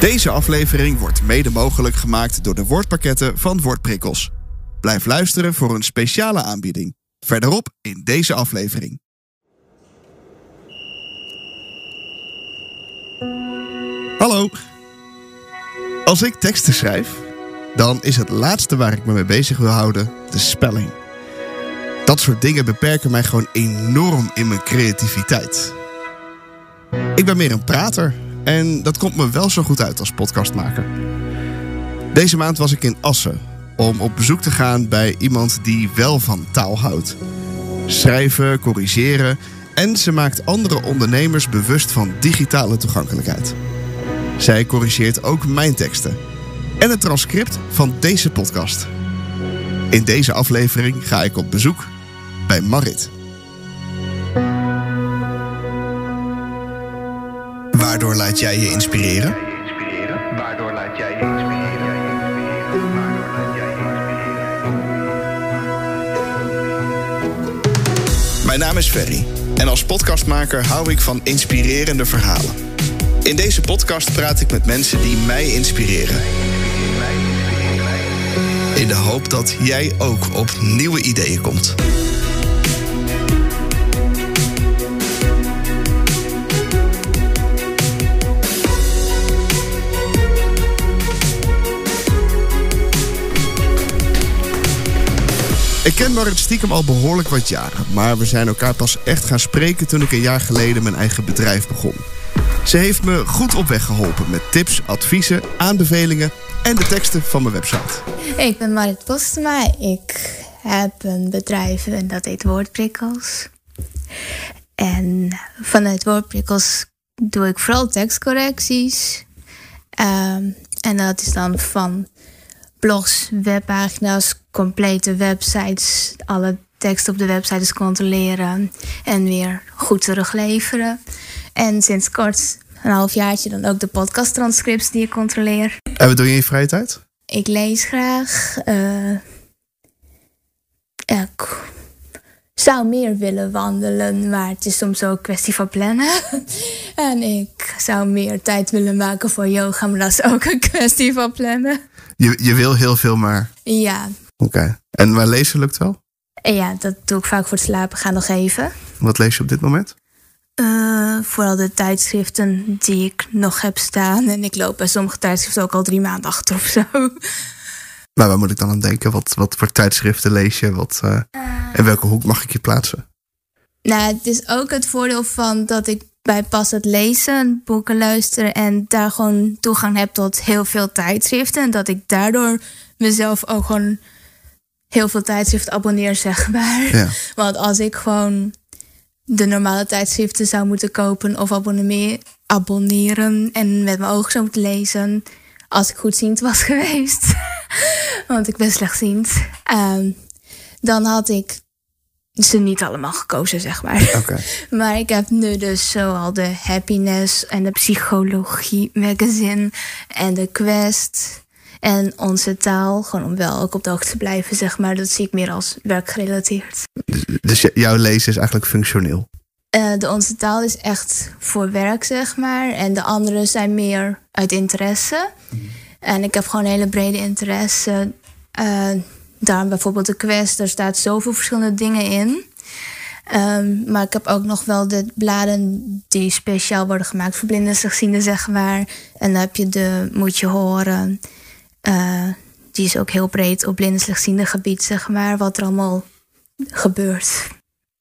Deze aflevering wordt mede mogelijk gemaakt door de woordpakketten van Woordprikkels. Blijf luisteren voor een speciale aanbieding. Verderop in deze aflevering. Hallo. Als ik teksten schrijf, dan is het laatste waar ik me mee bezig wil houden de spelling. Dat soort dingen beperken mij gewoon enorm in mijn creativiteit. Ik ben meer een prater en dat komt me wel zo goed uit als podcastmaker. Deze maand was ik in Assen om op bezoek te gaan bij iemand die wel van taal houdt. Schrijven, corrigeren en ze maakt andere ondernemers bewust van digitale toegankelijkheid. Zij corrigeert ook mijn teksten en het transcript van deze podcast. In deze aflevering ga ik op bezoek bij Marit. Waardoor laat jij je inspireren? Waardoor laat jij je inspireren? Mijn naam is Ferry en als podcastmaker hou ik van inspirerende verhalen. In deze podcast praat ik met mensen die mij inspireren. In de hoop dat jij ook op nieuwe ideeën komt. Ik ken Marit stiekem al behoorlijk wat jaren, maar we zijn elkaar pas echt gaan spreken toen ik een jaar geleden mijn eigen bedrijf begon. Ze heeft me goed op weg geholpen met tips, adviezen, aanbevelingen en de teksten van mijn website. Ik ben Marit Postema. Ik heb een bedrijf en dat heet Woordprikkels. En vanuit Woordprikkels doe ik vooral tekstcorrecties. Ehm, en dat is dan van blogs, webpagina's, complete websites, alle teksten op de websites controleren en weer goed terugleveren. En sinds kort, een halfjaartje, dan ook de podcasttranscripts die ik controleer. En wat doe je in je vrije tijd? Ik lees graag. eh, ik zou meer willen wandelen, maar het is soms ook een kwestie van plannen. en ik zou meer tijd willen maken voor yoga, maar dat is ook een kwestie van plannen. Je, je wil heel veel, maar... Ja, Oké. En maar lezen lukt wel? en ja, dat doe ik vaak voor het slapen gaan nog even. Wat lees je op dit moment? Eh, vooral de tijdschriften die ik nog heb staan. En ik loop bij sommige tijdschriften ook al drie maanden achter of zo. Maar waar moet ik dan aan denken? Wat, wat voor tijdschriften lees je? Wat, eh, in welke hoek mag ik je plaatsen? Nou, het is ook het voordeel van dat ik bij pas het lezen, boeken luisteren en daar gewoon toegang heb tot heel veel tijdschriften. En dat ik daardoor mezelf ook gewoon heel veel tijdschriften abonneer, zeg maar. Ja. Want als ik gewoon de normale tijdschriften zou moeten kopen of abonneren en met mijn ogen zou moeten lezen, als ik goedziend was geweest, want ik ben slechtziend, ehm, dan had ik ze niet allemaal gekozen, zeg maar. Maar ik heb nu dus zoal de Happiness en de Psychologie magazine en de Quest en onze taal. Gewoon om wel ook op de hoogte te blijven, zeg maar. Dat zie ik meer als werkgerelateerd. Dus jouw lezen is eigenlijk functioneel. Eh, de onze taal is echt voor werk, zeg maar. En de andere zijn meer uit interesse. En ik heb gewoon een hele brede interesse. Eh daarom bijvoorbeeld de quest, daar staat zoveel verschillende dingen in. Ehm, maar ik heb ook nog wel de bladen die speciaal worden gemaakt voor blinden en slechtzienden, zeg maar. En dan heb je de Moet je horen. Eh, die is ook heel breed op blinden en slechtziende gebied, zeg maar. Wat er allemaal gebeurt.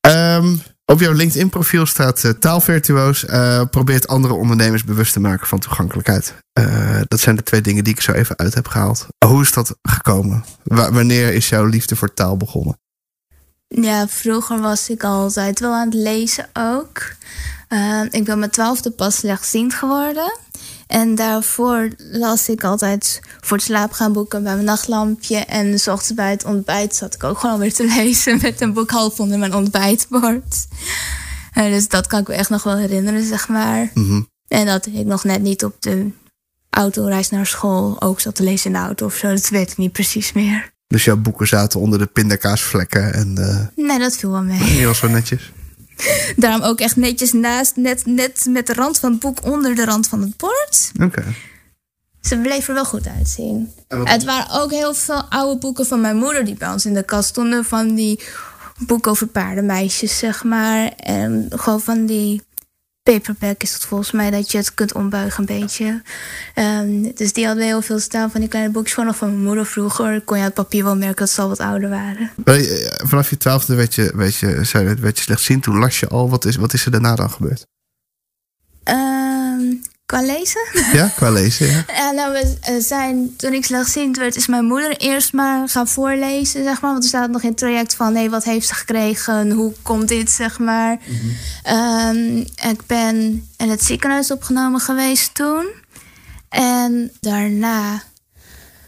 Ehm, op jouw LinkedIn-profiel staat eh, taalvirtuoos. eh, probeert andere ondernemers bewust te maken van toegankelijkheid. Eh, dat zijn de twee dingen die ik zo even uit heb gehaald. Hoe is dat gekomen? Wa- wanneer is jouw liefde voor taal begonnen? Ja, vroeger was ik altijd wel aan het lezen ook. Ik ben mijn twaalfde pas slechtziend geworden. En daarvoor las ik altijd voor het slaap gaan boeken bij mijn nachtlampje. En s ochtends bij het ontbijt zat ik ook gewoon weer te lezen met een boek half onder mijn ontbijtbord. Eh, dus dat kan ik me echt nog wel herinneren, zeg maar. Mhm. En dat ik nog net niet op de autoreis naar school ook zat te lezen in de auto of zo. Dat weet ik niet precies meer. Dus jouw boeken zaten onder de pindakaasvlekken en eh Nee, dat viel wel mee. die was wel netjes. Daarom ook echt netjes naast, net, net met de rand van het boek onder de rand van het bord. Oké. ze bleef er wel goed uitzien. Het waren ook heel veel oude boeken van mijn moeder die bij ons in de kast stonden. Van die boeken over paardenmeisjes, zeg maar. En gewoon van die paperback is het volgens mij dat je het kunt ombuigen een beetje. Ehm, dus die hadden heel veel staan van die kleine boekjes gewoon nog van mijn moeder vroeger. Kon je aan het papier wel merken dat ze al wat ouder waren. Eh, Vanaf je twaalfde werd je, werd je, werd je slechtziend. Toen las je al. Wat is, wat is er daarna dan gebeurd? Ehm, qua lezen? Ja, qua lezen, ja. Ja, nou, we eh, zijn, toen ik slechtziend werd, is mijn moeder eerst maar gaan voorlezen, zeg maar. Want er staat nog in het traject van, nee, wat heeft ze gekregen? Hoe komt dit, zeg maar. Ehm, ik ben in het ziekenhuis opgenomen geweest toen. En daarna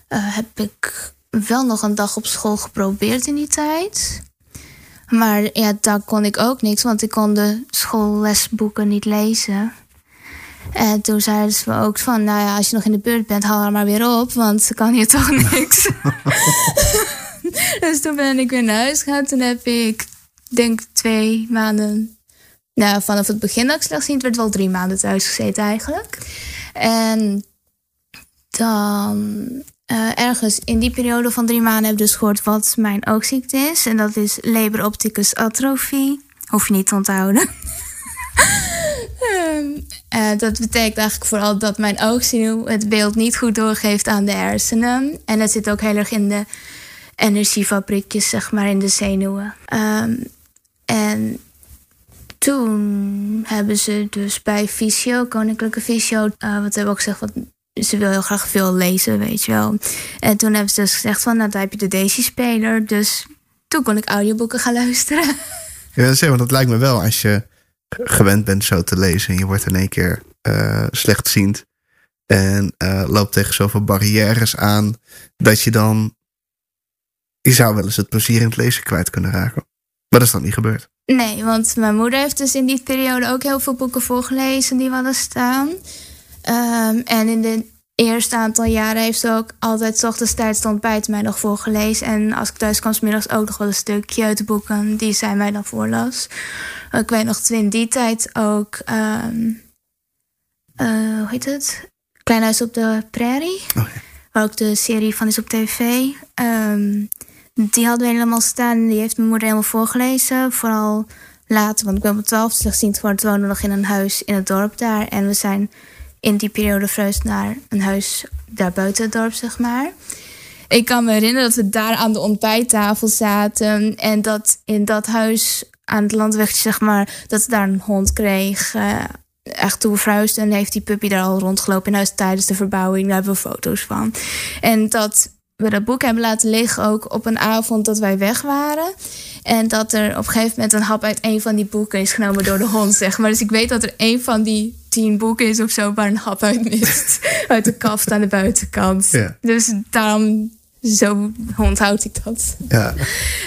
eh, heb ik wel nog een dag op school geprobeerd in die tijd. Maar ja, daar kon ik ook niks, want ik kon de schoollesboeken niet lezen. En toen zeiden ze me ook van, nou ja, als je nog in de buurt bent, haal haar maar weer op, want ze kan hier toch niks. dus toen ben ik weer naar huis gegaan. Toen heb ik, denk twee maanden, nou vanaf het begin dat ik slechtziend werd, wel drie maanden thuis gezeten eigenlijk. En dan eh, ergens in die periode van drie maanden heb ik dus gehoord wat mijn oogziekte is. En dat is Leber opticus atrofie. Hoef je niet te onthouden. Eh, dat betekent eigenlijk vooral dat mijn oogzenuw het beeld niet goed doorgeeft aan de hersenen. En dat zit ook heel erg in de energiefabriekjes, zeg maar, in de zenuwen. Ehm, en toen hebben ze dus bij Visio, Koninklijke Visio, eh, wat hebben we ook gezegd, wat, ze wil heel graag veel lezen, weet je wel. En toen hebben ze dus gezegd van, nou, daar heb je de Daisy-speler. Dus toen kon ik audioboeken gaan luisteren. Ja, zeg, want dat lijkt me wel als je gewend bent zo te lezen en je wordt in één keer eh, slechtziend en eh, loopt tegen zoveel barrières aan dat je dan je zou wel eens het plezier in het lezen kwijt kunnen raken. Maar dat is dan niet gebeurd. Nee, want mijn moeder heeft dus in die periode ook heel veel boeken voorgelezen die we hadden staan. Ehm, en in de eerste aantal jaren heeft ze ook altijd 's ochtends tijdens het mij nog voorgelezen. En als ik thuis kwam, 's middags ook nog wel een stukje uit de boeken die zij mij dan voorlas. Ik weet nog toen in die tijd ook, eh, hoe heet het? Klein Huis op de Prairie. Oh Waar ook de serie van is op tv. Ehm, die hadden we helemaal staan. en Die heeft mijn moeder helemaal voorgelezen. Vooral later, want ik ben op 12 slechtziend geworden. We woonden nog in een huis in het dorp daar. En we zijn in die periode verhuisd naar een huis daar buiten het dorp, zeg maar. Ik kan me herinneren dat we daar aan de ontbijttafel zaten. En dat in dat huis aan het landwegje, zeg maar, dat ze daar een hond kreeg. eh, echt toen we verhuisden, heeft die puppy daar al rondgelopen in huis tijdens de verbouwing. Daar hebben we foto's van. En dat we dat boek hebben laten liggen ook op een avond dat wij weg waren. En dat er op een gegeven moment een hap uit een van die boeken is genomen door de hond, zeg maar. Dus ik weet dat er een van die tien boeken is of zo waar een hap uit mist. uit de kaft aan de buitenkant. Ja. Dus daarom, zo onthoud ik dat. Ja.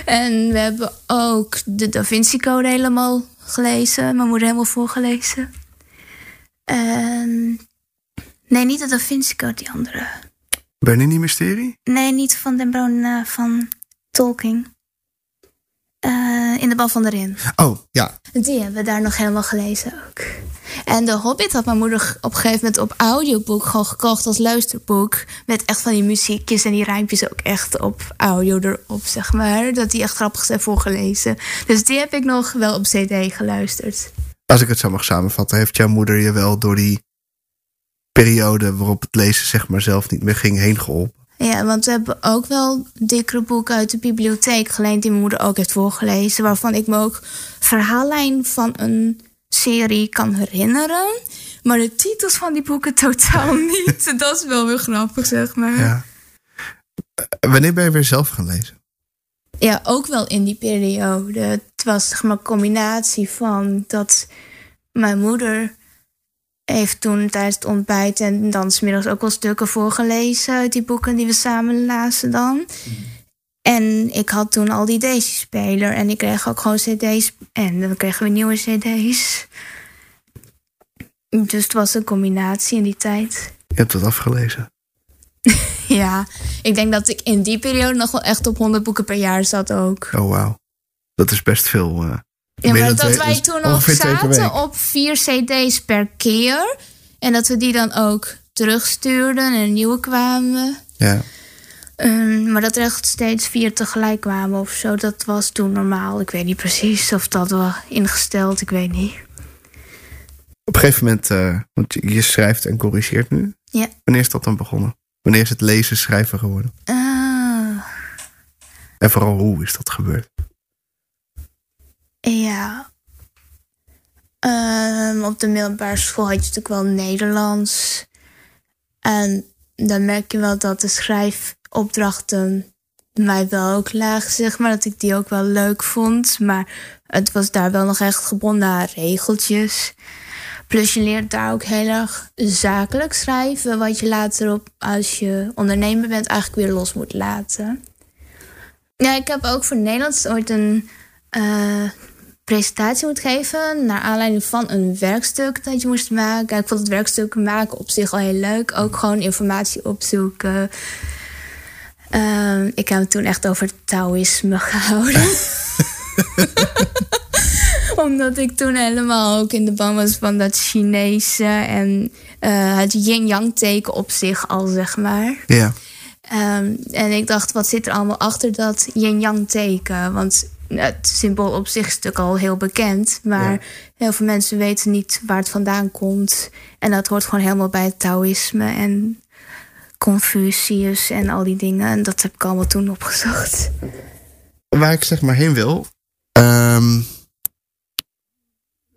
En we hebben ook de Da Vinci Code helemaal gelezen. Mijn moeder helemaal voorgelezen. En... Nee, niet de Da Vinci Code, die andere. Bernini Mysterie? Nee, niet van Den Brown, eh, van Tolkien. Eh, in de bal van de Rin. Oh, ja. Die hebben we daar nog helemaal gelezen ook. En de Hobbit had mijn moeder op een gegeven moment op audioboek gewoon gekocht als luisterboek. Met echt van die muziekjes en die rijmpjes ook echt op audio erop, zeg maar. Dat die echt grappig zijn voorgelezen. Dus die heb ik nog wel op CD geluisterd. Als ik het zo mag samenvatten, heeft jouw moeder je wel door die periode waarop het lezen zeg maar zelf niet meer ging heen geholpen? Ja, want we hebben ook wel dikkere boeken uit de bibliotheek geleend die mijn moeder ook heeft voorgelezen. Waarvan ik me ook verhaallijn van een serie kan herinneren. Maar de titels van die boeken totaal niet. Dat is wel weer grappig, zeg maar. Ja. Ja. Eh, Wanneer ben je weer zelf gaan lezen? ook wel in die periode. Het was zeg maar een combinatie van dat mijn moeder heeft toen tijdens het ontbijt en dan smiddags ook wel stukken voorgelezen uit die boeken die we samen lazen dan. En ik had toen al die Daisy-speler en ik kreeg ook gewoon cd's en dan kregen we nieuwe cd's. Dus het was een combinatie in die tijd. Je hebt het afgelezen. Ja, ik denk dat ik in die periode nog wel echt op 100 boeken per jaar zat ook. Oh, wauw. Dat is best veel. eh, Ja, maar dat wij toen nog zaten op vier cd's per keer. En dat we die dan ook terugstuurden en nieuwe kwamen. Ja. Ehm, maar dat er echt steeds vier tegelijk kwamen of zo, dat was toen normaal. Ik weet niet precies of dat was ingesteld, ik weet niet. Op een gegeven moment, eh, want je schrijft en corrigeert nu. Ja. Wanneer is dat dan begonnen? Wanneer is het lezen schrijven geworden? Ah, En vooral hoe is dat gebeurd? Ja. Ehm, op de middelbare school had je natuurlijk wel Nederlands. En dan merk je wel dat de schrijfopdrachten mij wel ook lagen, zeg maar. Dat ik die ook wel leuk vond. Maar het was daar wel nog echt gebonden aan regeltjes. Plus je leert daar ook heel erg zakelijk schrijven. Wat je later op, als je ondernemer bent, eigenlijk weer los moet laten. Ja, ik heb ook voor Nederlands ooit een eh, presentatie moeten geven. Naar aanleiding van een werkstuk dat je moest maken. Ik vond het werkstuk maken op zich al heel leuk. Ook gewoon informatie opzoeken. Ehm, ik heb het toen echt over Taoïsme gehouden. Omdat ik toen helemaal ook in de ban was van dat Chinese en eh, het yin-yang teken op zich al, zeg maar. Ja. Ehm, en ik dacht, wat zit er allemaal achter dat yin-yang teken? Want het symbool op zich is natuurlijk al heel bekend. Maar Ja. heel veel mensen weten niet waar het vandaan komt. En dat hoort gewoon helemaal bij het Taoïsme en Confucius en al die dingen. En dat heb ik allemaal toen opgezocht. Waar ik zeg maar heen wil. ehm,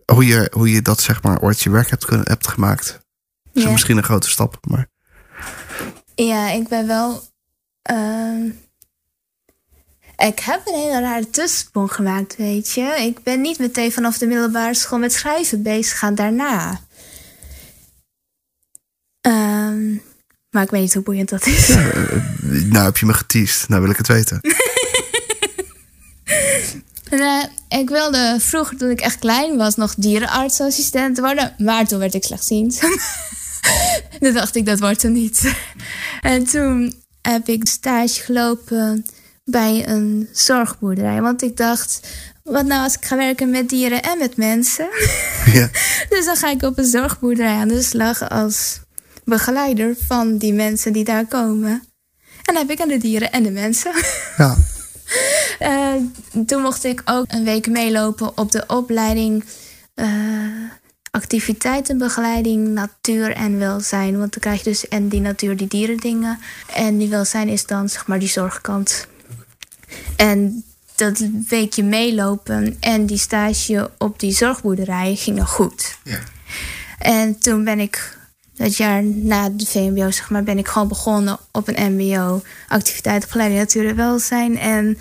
hoe, je, hoe je dat zeg maar ooit je werk hebt, kunnen, hebt gemaakt. is Ja. misschien een grote stap. Maar Ja, ik ben wel. ehm, ik heb een hele rare tussensprong gemaakt, weet je. Ik ben niet meteen vanaf de middelbare school met schrijven bezig gegaan daarna. Ehm, maar ik weet niet hoe boeiend dat is. nou heb je me geteased. Nou wil ik het weten. Eh, ik wilde vroeger, toen ik echt klein was, nog dierenartsassistent worden. Maar toen werd ik slechtziend. toen dacht ik, dat wordt er niet. en toen heb ik stage gelopen bij een zorgboerderij. Want ik dacht, wat nou als ik ga werken met dieren en met mensen? ja. dus dan ga ik op een zorgboerderij aan de slag als begeleider van die mensen die daar komen. En dan heb ik aan de dieren en de mensen. ja. Eh, toen mocht ik ook een week meelopen op de opleiding eh, activiteitenbegeleiding, natuur en welzijn. Want dan krijg je dus en die natuur, die dierendingen. En die welzijn is dan zeg maar die zorgkant. En dat weekje meelopen en die stage op die zorgboerderij ging nog goed. Ja. En toen ben ik dat jaar na de VMBO, zeg maar, ben ik gewoon begonnen op een MBO. Activiteitenbegeleiding natuur en welzijn. En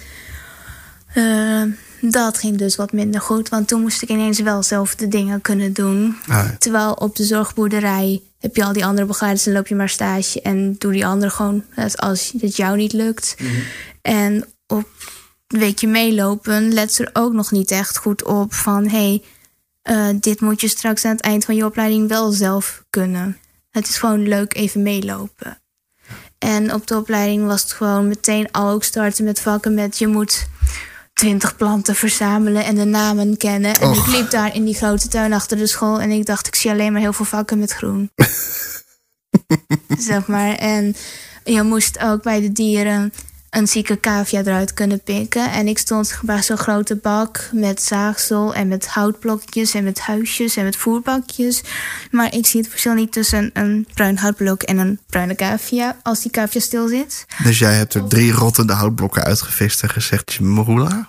eh, dat ging dus wat minder goed. Want toen moest ik ineens wel zelf de dingen kunnen doen. Ah, ja. Terwijl op de zorgboerderij heb je al die andere begeleiders en loop je maar stage. En doe die andere gewoon als- het jou niet lukt. En op een weekje meelopen let ze er ook nog niet echt goed op van... hey, eh, dit moet je straks aan het eind van je opleiding wel zelf kunnen. Het is gewoon leuk even meelopen. En op de opleiding was het gewoon meteen al ook starten met vakken met... je moet twintig planten verzamelen en de namen kennen. En Och. ik liep daar in die grote tuin achter de school... en ik dacht, ik zie alleen maar heel veel vakken met groen. zeg maar. En je moest ook bij de dieren een zieke cavia eruit kunnen pikken. En ik stond bij zo'n grote bak met zaagsel en met houtblokjes en met huisjes en met voerbakjes. Maar ik zie het verschil niet tussen een bruin houtblok en een bruine cavia als die cavia stil zit. Dus jij hebt er drie rottende houtblokken uitgevist en gezegd?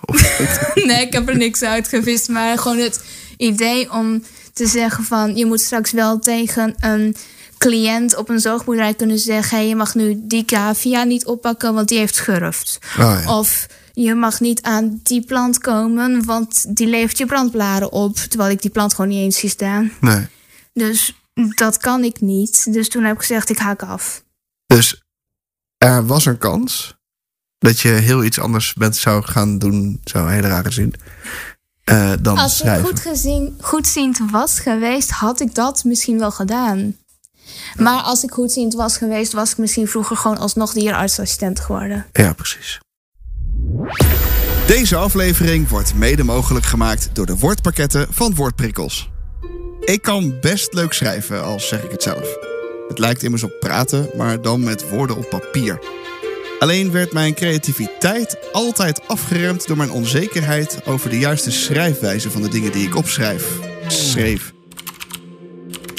Of nee, ik heb er niks uitgevist. Maar gewoon het idee om te zeggen van... je moet straks wel tegen een cliënt op een zorgboerderij kunnen zeggen... Hey, je mag nu die cavia niet oppakken, want die heeft. Oh, ja. Of je mag niet aan die plant komen, want die levert je brandblaren op. Terwijl ik die plant gewoon niet eens zie staan. Nee. Dus dat kan ik niet. Dus toen heb ik gezegd, ik haak af. Dus er was een kans dat je heel iets anders bent zou gaan doen, zo heel rare zin, eh, dan Als ik schrijven. goed gezien, goedziend was geweest, had ik dat misschien wel gedaan. Maar als ik goedziend was geweest, was ik misschien vroeger gewoon alsnog dierenartsassistent geworden. Ja, precies. Deze aflevering wordt mede mogelijk gemaakt door de woordpakketten van Woordprikkels. Ik kan best leuk schrijven, al zeg ik het zelf. Het lijkt immers op praten, maar dan met woorden op papier. Alleen werd mijn creativiteit altijd afgeremd door mijn onzekerheid over de juiste schrijfwijze van de dingen die ik opschrijf. Schreef.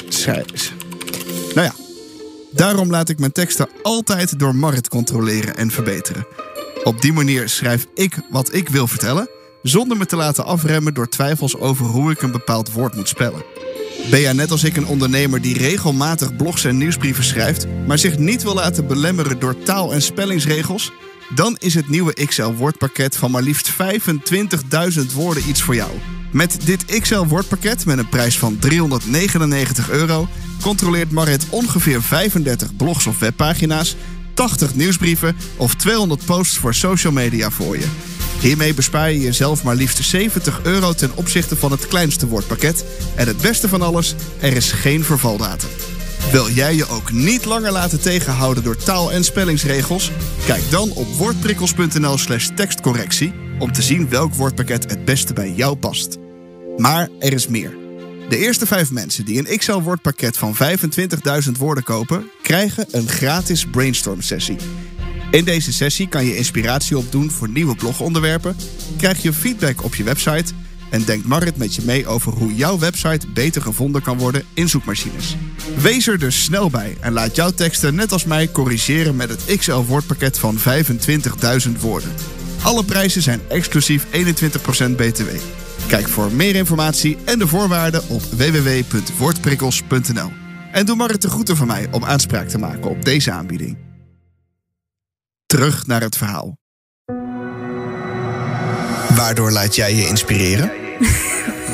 Schrijf. Daarom laat ik mijn teksten altijd door Marit controleren en verbeteren. Op die manier schrijf ik wat ik wil vertellen, zonder me te laten afremmen door twijfels over hoe ik een bepaald woord moet spellen. Ben jij net als ik een ondernemer die regelmatig blogs en nieuwsbrieven schrijft, maar zich niet wil laten belemmeren door taal- en spellingsregels? Dan is het nieuwe XL-woordpakket van maar liefst 25.000 woorden iets voor jou. Met dit XL-woordpakket met een prijs van 399 euro controleert Marit ongeveer 35 blogs of webpagina's, 80 nieuwsbrieven of 200 posts voor social media voor je. Hiermee bespaar je jezelf maar liefst 70 euro ten opzichte van het kleinste woordpakket. En het beste van alles, er is geen vervaldatum. Wil jij je ook niet langer laten tegenhouden door taal- en spellingsregels? Kijk dan op woordprikkels.nl slash tekstcorrectie om te zien welk woordpakket het beste bij jou past. Maar er is meer. De eerste vijf mensen die een XL-woordpakket van 25.000 woorden kopen, krijgen een gratis brainstorm sessie. In deze sessie kan je inspiratie opdoen voor nieuwe blogonderwerpen, krijg je feedback op je website en denkt Marit met je mee over hoe jouw website beter gevonden kan worden in zoekmachines. Wees er dus snel bij en laat jouw teksten net als mij corrigeren met het XL woordpakket van 25.000 woorden. Alle prijzen zijn exclusief 21% BTW. Kijk voor meer informatie en de voorwaarden op www.woordprikkels.nl. En doe Marit de groeten van mij om aanspraak te maken op deze aanbieding. Terug naar het verhaal. Waardoor laat jij je inspireren?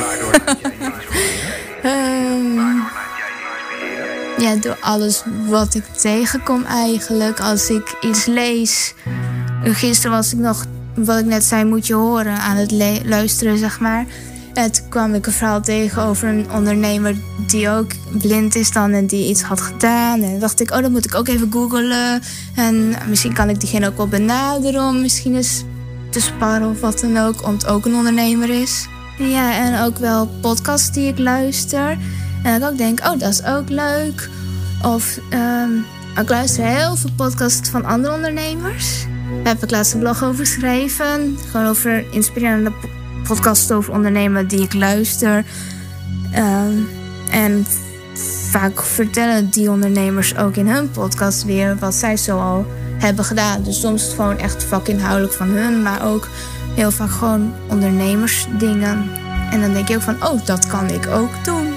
Waardoor laat jij je inspireren? Ehm, Laat jij je inspireren? ja, door alles wat ik tegenkom eigenlijk. Als ik iets lees. Gisteren was ik nog, wat ik net zei, moet je horen aan het luisteren, zeg maar. Toen kwam ik een verhaal tegen over een ondernemer die ook blind is dan en die iets had gedaan. En dacht ik, oh, dat moet ik ook even googlen. En misschien kan ik diegene ook wel benaderen om misschien eens te sparren of wat dan ook, omdat het ook een ondernemer is. Ja, en ook wel podcasts die ik luister. En dat ik ook denk, oh, dat is ook leuk. Of ehm, ik luister heel veel podcasts van andere ondernemers. Heb ik laatst een blog over geschreven. Gewoon over inspirerende po- podcasts over ondernemen die ik luister. Ehm, en vaak vertellen die ondernemers ook in hun podcast weer wat zij zo al hebben gedaan. Dus soms het gewoon echt vakinhoudelijk van hun, maar ook heel vaak gewoon ondernemersdingen. En dan denk je ook van, oh, dat kan ik ook doen.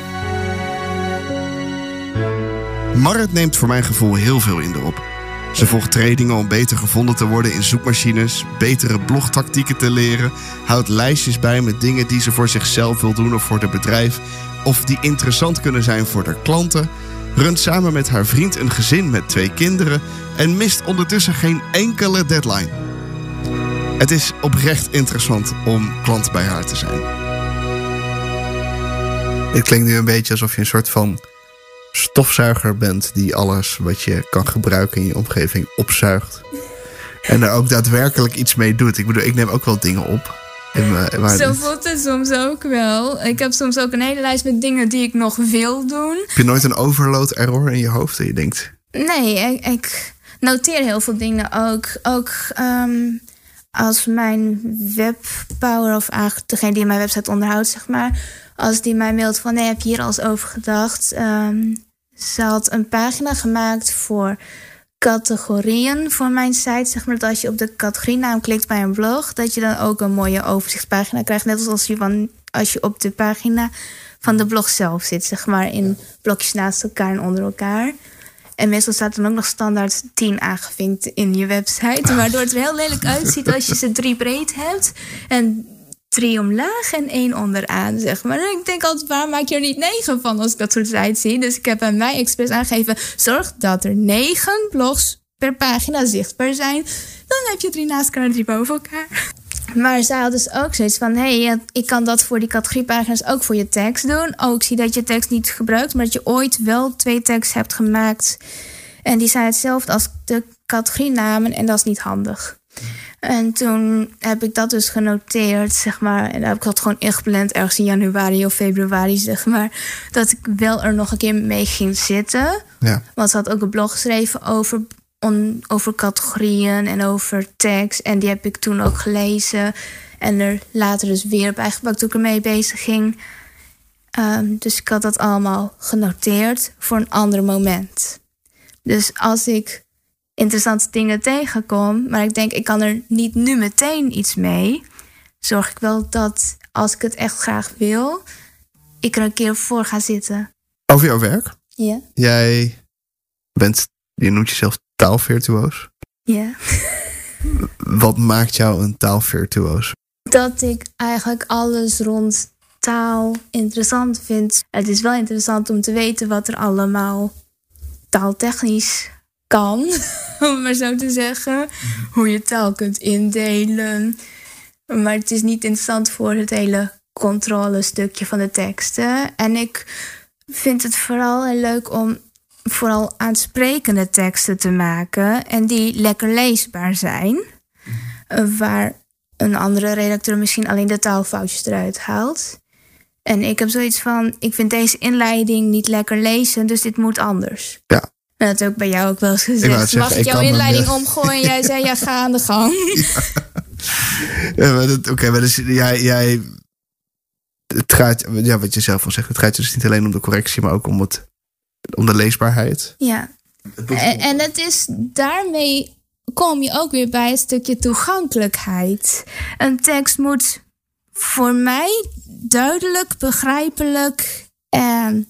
Marit neemt voor mijn gevoel heel veel in erop. Ze volgt trainingen om beter gevonden te worden in zoekmachines, betere blogtactieken te leren, houdt lijstjes bij met dingen die ze voor zichzelf wil doen of voor het bedrijf, of die interessant kunnen zijn voor de klanten, runt samen met haar vriend een gezin met twee kinderen en mist ondertussen geen enkele deadline. Het is oprecht interessant om klant bij haar te zijn. Het klinkt nu een beetje alsof je een soort van stofzuiger bent die alles wat je kan gebruiken in je omgeving opzuigt. En er ook daadwerkelijk iets mee doet. Ik bedoel, ik neem ook wel dingen op. In mijn, maar Zo voelt het soms ook wel. Ik heb soms ook een hele lijst met dingen die ik nog wil doen. heb je nooit een overload error in je hoofd dat je denkt... Nee, ik, ik noteer heel veel dingen ook. Ook ehm, als mijn webpower, of eigenlijk degene die mijn website onderhoudt, zeg maar. Als die mij mailt van, nee, heb je hier al eens over gedacht? Ehm, ze had een pagina gemaakt voor categorieën voor mijn site. Zeg maar dat als je op de categorienaam klikt bij een blog, dat je dan ook een mooie overzichtspagina krijgt. Net als als je, van, als je op de pagina van de blog zelf zit, zeg maar in blokjes naast elkaar en onder elkaar. En meestal staat er ook nog standaard 10 aangevinkt in je website. Waardoor het er heel lelijk uitziet als je ze drie breed hebt. En drie omlaag en één onderaan, zeg maar. En ik denk altijd, waar maak je er niet negen van als ik dat soort sites zie? Dus ik heb aan mij expres aangegeven... zorg dat er negen blogs per pagina zichtbaar zijn. Dan heb je drie naast elkaar en drie boven elkaar. Maar zij had dus ook zoiets van... hé, hey, ik kan dat voor die categoriepagina's ook voor je tekst doen. Oh, ik zie dat je tekst niet gebruikt... maar dat je ooit wel twee teksts hebt gemaakt... En die zijn hetzelfde als de categorienamen en dat is niet handig. En toen heb ik dat dus genoteerd, zeg maar. En dan heb ik dat gewoon ingepland ergens in januari of februari, zeg maar. Dat ik wel er nog een keer mee ging zitten. Ja. Want ze had ook een blog geschreven over, over categorieën en over tags. En die heb ik toen ook gelezen. En er later dus weer bijgepakt toen ik ermee bezig ging. Ehm, dus ik had dat allemaal genoteerd voor een ander moment. Dus als ik interessante dingen tegenkom, maar ik denk ik kan er niet nu meteen iets mee, zorg ik wel dat als ik het echt graag wil, ik er een keer voor ga zitten. Over jouw werk. Ja. Jij bent, je noemt jezelf taalvirtuoos. Ja. Wat maakt jou een taalvirtuoos? Dat ik eigenlijk alles rond taal interessant vind. Het is wel interessant om te weten wat er allemaal taaltechnisch kan, om maar zo te zeggen. Hoe je taal kunt indelen. Maar het is niet interessant voor het hele controlestukje van de teksten. En ik vind het vooral heel leuk om vooral aansprekende teksten te maken. En die lekker leesbaar zijn. Eh, Waar een andere redacteur misschien alleen de taalfoutjes eruit haalt. En ik heb zoiets van, ik vind deze inleiding niet lekker lezen, dus dit moet anders. Ja. En dat heb ik bij jou ook wel eens gezegd. zeggen, Mag ik ik jouw inleiding eh, omgooien? Jij zei, ja, ga aan de gang. Ja, Oké, maar dus jij, jij. Het gaat, ja, wat je zelf al zegt, het gaat dus niet alleen om de correctie, maar ook om, het, om de leesbaarheid. Ja. En, en het is daarmee kom je ook weer bij het stukje toegankelijkheid. Een tekst moet voor mij duidelijk, begrijpelijk. En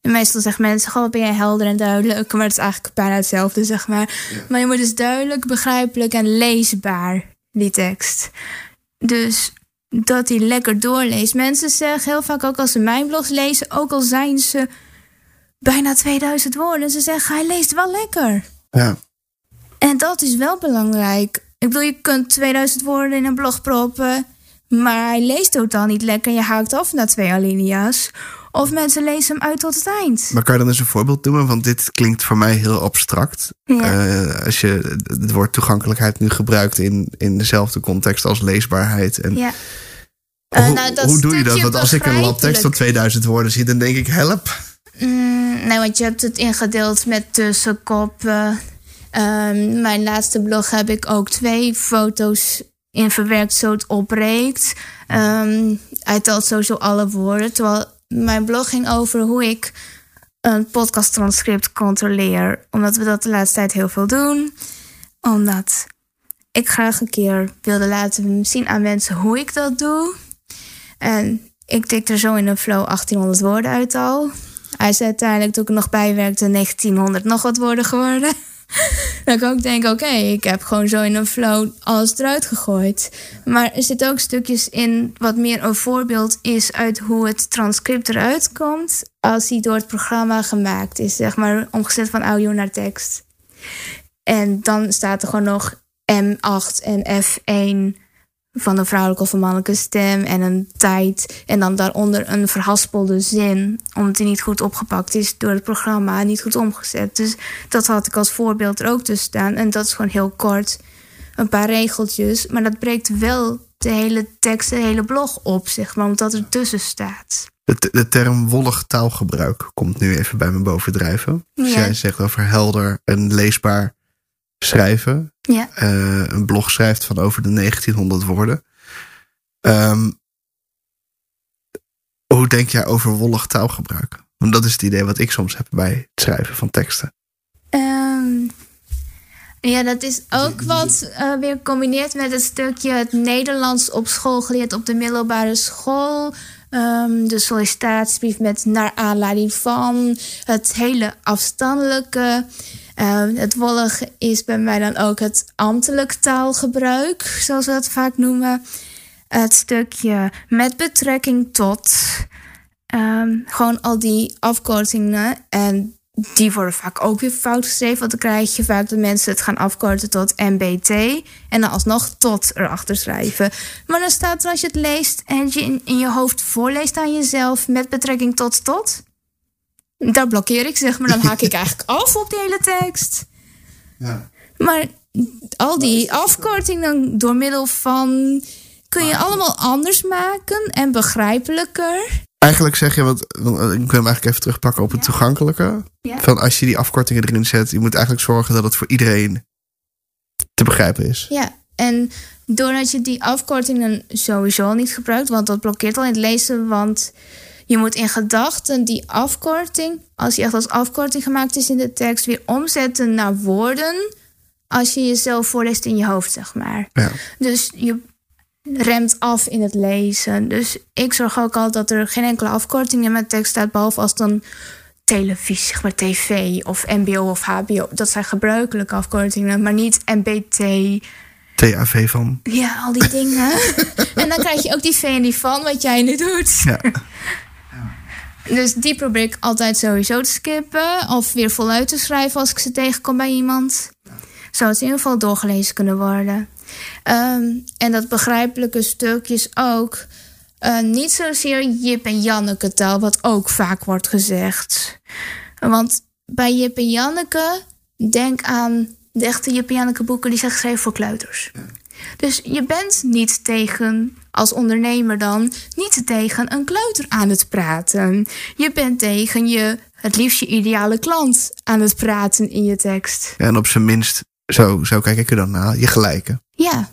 meestal zeggen mensen: Goh, ben jij helder en duidelijk? Maar het is eigenlijk bijna hetzelfde, zeg maar. Maar je moet dus duidelijk, begrijpelijk en leesbaar, die tekst. Dus dat hij lekker doorleest. Mensen zeggen heel vaak ook als ze mijn blogs lezen, ook al zijn ze bijna 2000 woorden. Ze zeggen, hij leest wel lekker. Ja. En dat is wel belangrijk. Ik bedoel, je kunt 2000 woorden in een blog proppen, maar hij leest totaal niet lekker. Je haakt af na twee alinea's. Of mensen lezen hem uit tot het eind. Maar kan je dan eens een voorbeeld noemen? Want dit klinkt voor mij heel abstract. Ja. Eh, als je het woord toegankelijkheid nu gebruikt in, in dezelfde context als leesbaarheid. En Ja. Eh, hoe, nou, dat hoe doe je dat? Want als ik een labtekst van begrijpelijk. 2000 woorden zie, dan denk ik help. Mm, nee, want je hebt het ingedeeld met tussenkoppen. Ehm, mijn laatste blog heb ik ook twee foto's in verwerkt, zo het opbreekt. Ehm, hij telt sowieso alle woorden. Terwijl mijn blog ging over hoe ik een podcasttranscript controleer. Omdat we dat de laatste tijd heel veel doen. Omdat ik graag een keer wilde laten zien aan mensen hoe ik dat doe. En ik tik er zo in een flow 1800 woorden uit al. Hij is uiteindelijk, toen ik nog bijwerkte, 1900 nog wat woorden geworden. Kan ik ook denken, oké, ik heb gewoon zo in een flow alles eruit gegooid. Maar er zitten ook stukjes in wat meer een voorbeeld is uit hoe het transcript eruit komt. Als hij door het programma gemaakt is, zeg maar, omgezet van audio naar tekst. En dan staat er gewoon nog M8 en F1 van een vrouwelijke of een mannelijke stem en een tijd. En dan daaronder een verhaspelde zin, omdat die niet goed opgepakt is door het programma niet goed omgezet. Dus dat had ik als voorbeeld er ook tussen staan. En dat is gewoon heel kort, een paar regeltjes. Maar dat breekt wel de hele tekst, de hele blog op, zeg maar, omdat er tussen staat. De, de term wollig taalgebruik komt nu even bij me bovendrijven. Ja. jij zegt over helder en leesbaar schrijven. Ja. eh, een blog schrijft van over de 1900 woorden. Ehm, hoe denk jij over wollig taalgebruik? Want dat is het idee wat ik soms heb bij het schrijven van teksten. Ehm, ja, dat is ook wat eh, weer combineert met het stukje het Nederlands op school geleerd op de middelbare school. Ehm, de sollicitatiebrief met naar aanleiding van het hele afstandelijke. Ehm, het wollige is bij mij dan ook het ambtelijk taalgebruik, zoals we dat vaak noemen. Het stukje met betrekking tot. Ehm, gewoon al die afkortingen. En die worden vaak ook weer fout geschreven. Want dan krijg je vaak dat mensen het gaan afkorten tot MBT. En dan alsnog tot erachter schrijven. Maar dan staat er als je het leest en je in, in je hoofd voorleest aan jezelf met betrekking tot tot. Daar blokkeer ik zeg maar. Dan haak ik eigenlijk af op die hele tekst. Ja. Maar al die afkortingen door middel van. kun je allemaal anders maken en begrijpelijker. Eigenlijk zeg je, want, want ik wil hem eigenlijk even terugpakken op het toegankelijke. Ja. Van als je die afkortingen erin zet, je moet eigenlijk zorgen dat het voor iedereen te begrijpen is. Ja, en doordat je die afkortingen sowieso niet gebruikt, want dat blokkeert al in het lezen, want je moet in gedachten die afkorting, als die echt als afkorting gemaakt is in de tekst, weer omzetten naar woorden als je jezelf voorleest in je hoofd, zeg maar. Ja. Dus je remt af in het lezen. Dus ik zorg ook al dat er geen enkele afkorting in mijn tekst staat, behalve als dan televisie, zeg maar tv of mbo of hbo. Dat zijn gebruikelijke afkortingen, maar niet mbt. TAV van. Ja, al die dingen. en dan krijg je ook die V en die van, wat jij nu doet. Ja. Dus die probeer ik altijd sowieso te skippen. Of weer voluit te schrijven als ik ze tegenkom bij iemand. Zodat ze in ieder geval doorgelezen kunnen worden. Ehm, en dat begrijpelijke stukjes ook. eh, niet zozeer Jip en Janneke taal, wat ook vaak wordt gezegd. Want bij Jip en Janneke, denk aan de echte Jip en Janneke boeken die zijn geschreven voor kleuters. Dus je bent niet tegen, als ondernemer dan, niet tegen een kleuter aan het praten. Je bent tegen je, het liefst je ideale klant aan het praten in je tekst. Ja, en op zijn minst, zo, zo kijk ik er dan naar, je gelijke. Ja,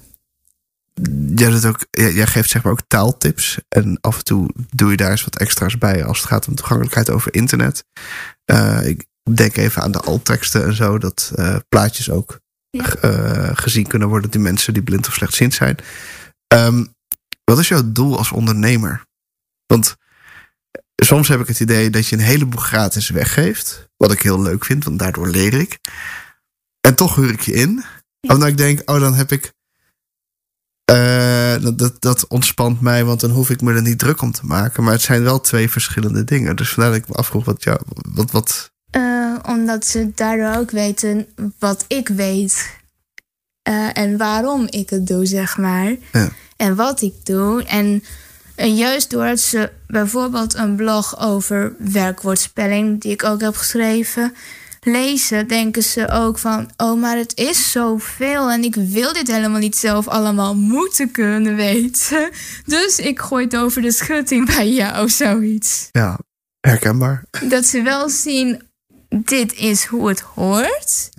Jij, doet ook, jij geeft zeg maar ook taaltips. En af en toe doe je daar eens wat extra's bij als het gaat om toegankelijkheid over internet. Eh, ik denk even aan de altteksten en zo. Dat eh, plaatjes ook Ja. eh, gezien kunnen worden die mensen die blind of slechtziend zijn. Ehm, wat is jouw doel als ondernemer? Want soms heb ik het idee dat je een heleboel gratis weggeeft. Wat ik heel leuk vind, want daardoor leer ik. En toch huur ik je in. Omdat ik denk, oh, dan heb ik. eh, dat, dat, dat ontspant mij, want dan hoef ik me er niet druk om te maken. Maar het zijn wel twee verschillende dingen. Dus vandaar dat ik me afvroeg wat jou. Wat, wat, Eh, omdat ze daardoor ook weten wat ik weet. Eh, en waarom ik het doe, zeg maar. Ja. En wat ik doe. En eh, juist doordat ze bijvoorbeeld een blog over werkwoordspelling, die ik ook heb geschreven, lezen, denken ze ook van: oh, maar het is zoveel en ik wil dit helemaal niet zelf allemaal moeten kunnen weten. Dus ik gooi het over de schutting bij jou of zoiets ja, herkenbaar. dat ze wel zien, dit is hoe het hoort.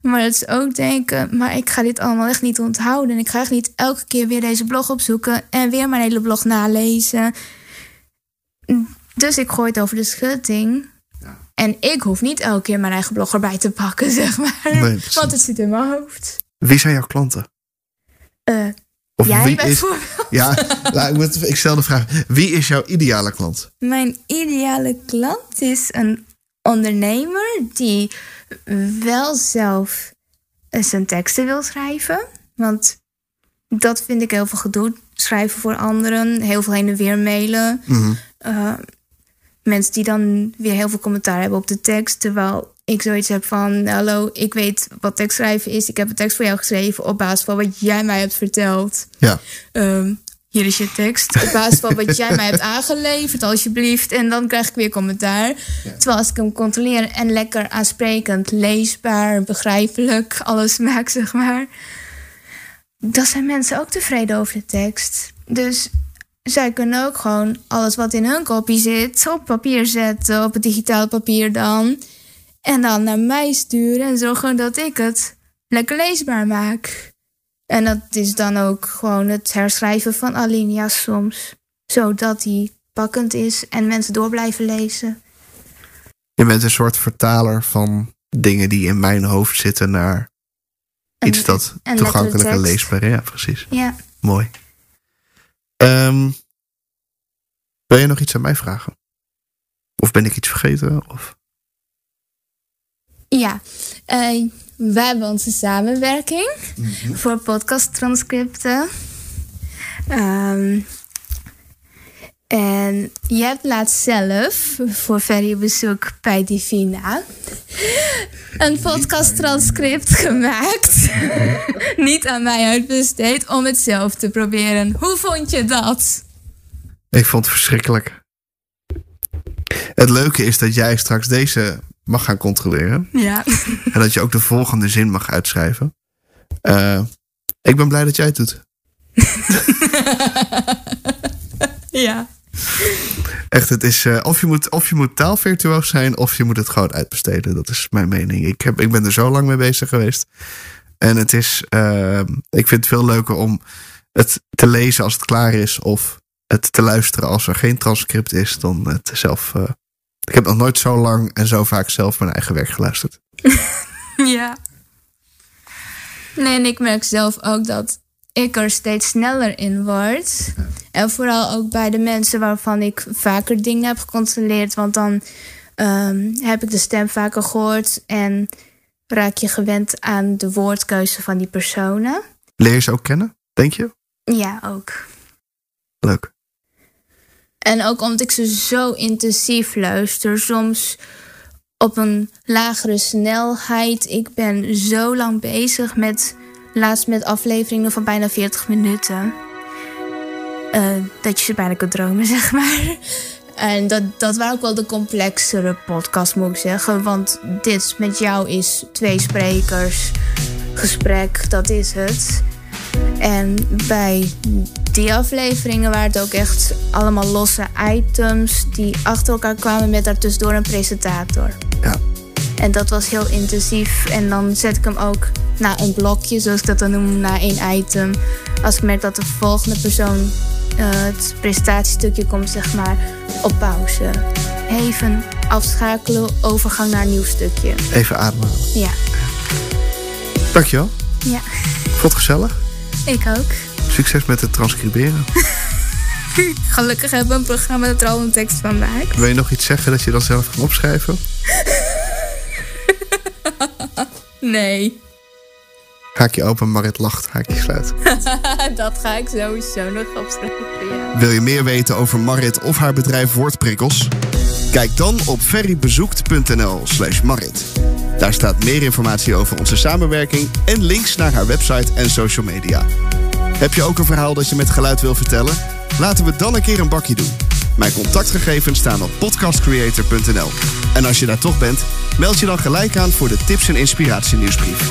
Maar dat ze ook denken, maar ik ga dit allemaal echt niet onthouden. En ik ga echt niet elke keer weer deze blog opzoeken en weer mijn hele blog nalezen. Dus ik gooi het over de schutting. En ik hoef niet elke keer mijn eigen blog erbij te pakken, zeg maar. Nee. Want het zit in mijn hoofd. Wie zijn jouw klanten? Eh, Of jij wie is. bijvoorbeeld. Ja, nou, ik stel de vraag: wie is jouw ideale klant? Mijn ideale klant is een ondernemer die wel zelf zijn teksten wil schrijven. Want dat vind ik heel veel gedoe. Schrijven voor anderen, heel veel heen en weer mailen. Eh, mensen die dan weer heel veel commentaar hebben op de tekst. Terwijl ik zoiets heb van: Hallo, ik weet wat tekstschrijven is. Ik heb een tekst voor jou geschreven op basis van wat jij mij hebt verteld. Ja, Ehm, hier is je tekst. Op basis van wat jij mij hebt aangeleverd, alsjeblieft. En dan krijg ik weer commentaar. Terwijl als ik hem controleer en lekker aansprekend, leesbaar, begrijpelijk, alles maak, zeg maar. Dan zijn mensen ook tevreden over de tekst. Dus zij kunnen ook gewoon alles wat in hun kopie zit op papier zetten, op het digitaal papier dan. En dan naar mij sturen en zorgen dat ik het lekker leesbaar maak. En dat is dan ook gewoon het herschrijven van alinea's soms. Zodat die pakkend is en mensen door blijven lezen. je bent een soort vertaler van dingen die in mijn hoofd zitten naar En- iets dat en toegankelijk en leesbaar is. Ja, precies. Ja. Mooi. Ehm, wil je nog iets aan mij vragen? Of ben ik iets vergeten? Of... Ja. Eh, wij hebben onze samenwerking voor podcasttranscripten. Ehm, en je hebt laatst zelf voor Ferry bezoek bij Divina een podcasttranscript gemaakt. Niet aan mij uitbesteed om het zelf te proberen. Hoe vond je dat? Ik vond het verschrikkelijk. Het leuke is dat jij straks deze mag gaan controleren. Ja. En dat je ook de volgende zin mag uitschrijven. Eh, ik ben blij dat jij het doet. Ja. Echt, het is eh, of, je moet, of je moet taalvirtuoos zijn of je moet het gewoon uitbesteden. Dat is mijn mening. Ik, heb, ik ben er zo lang mee bezig geweest. En het is, eh, ik vind het veel leuker om het te lezen als het klaar is of het te luisteren als er geen transcript is dan het zelf. Ik heb nog nooit zo lang en zo vaak zelf mijn eigen werk geluisterd. Ja. Nee, en ik merk zelf ook dat ik er steeds sneller in word. En vooral ook bij de mensen waarvan ik vaker dingen heb gecontroleerd. Want dan ehm, heb ik de stem vaker gehoord en raak je gewend aan de woordkeuze van die personen. Leer je ze ook kennen, denk je? Ja, ook. Leuk. En ook omdat ik ze zo intensief luister, soms op een lagere snelheid. Ik ben zo lang bezig met, laatst met afleveringen van bijna 40 minuten. Eh, dat je ze bijna kunt dromen, zeg maar. En dat, dat waren ook wel de complexere podcast, moet ik zeggen. Want dit met jou is twee sprekers, gesprek, dat is het. En bij die afleveringen waren het ook echt allemaal losse items die achter elkaar kwamen met daartussendoor een presentator. Ja. En dat was heel intensief. En dan zet ik hem ook na een blokje, zoals ik dat dan noem, na één item. Als ik merk dat de volgende persoon eh, het presentatiestukje komt, zeg maar, op pauze. Even afschakelen, overgang naar een nieuw stukje. Even ademhalen. Ja, Dankjewel. ja. Vond het gezellig. Ik ook. Succes met het transcriberen. Gelukkig hebben we een programma dat er al een tekst van maakt. Wil je nog iets zeggen dat je dan zelf kan opschrijven? Nee, Haakje open, Marit lacht, haakje sluit. dat ga ik sowieso nog opschrijven. Ja. Wil je meer weten over Marit of haar bedrijf Woordprikkels? Kijk dan op ferrybezoekt.nl slash Marit. Daar staat meer informatie over onze samenwerking en links naar haar website en social media. Heb je ook een verhaal dat je met geluid wil vertellen? Laten we dan een keer een bakje doen. Mijn contactgegevens staan op podcastcreator.nl. En als je daar toch bent, meld je dan gelijk aan voor de tips en inspiratie nieuwsbrief.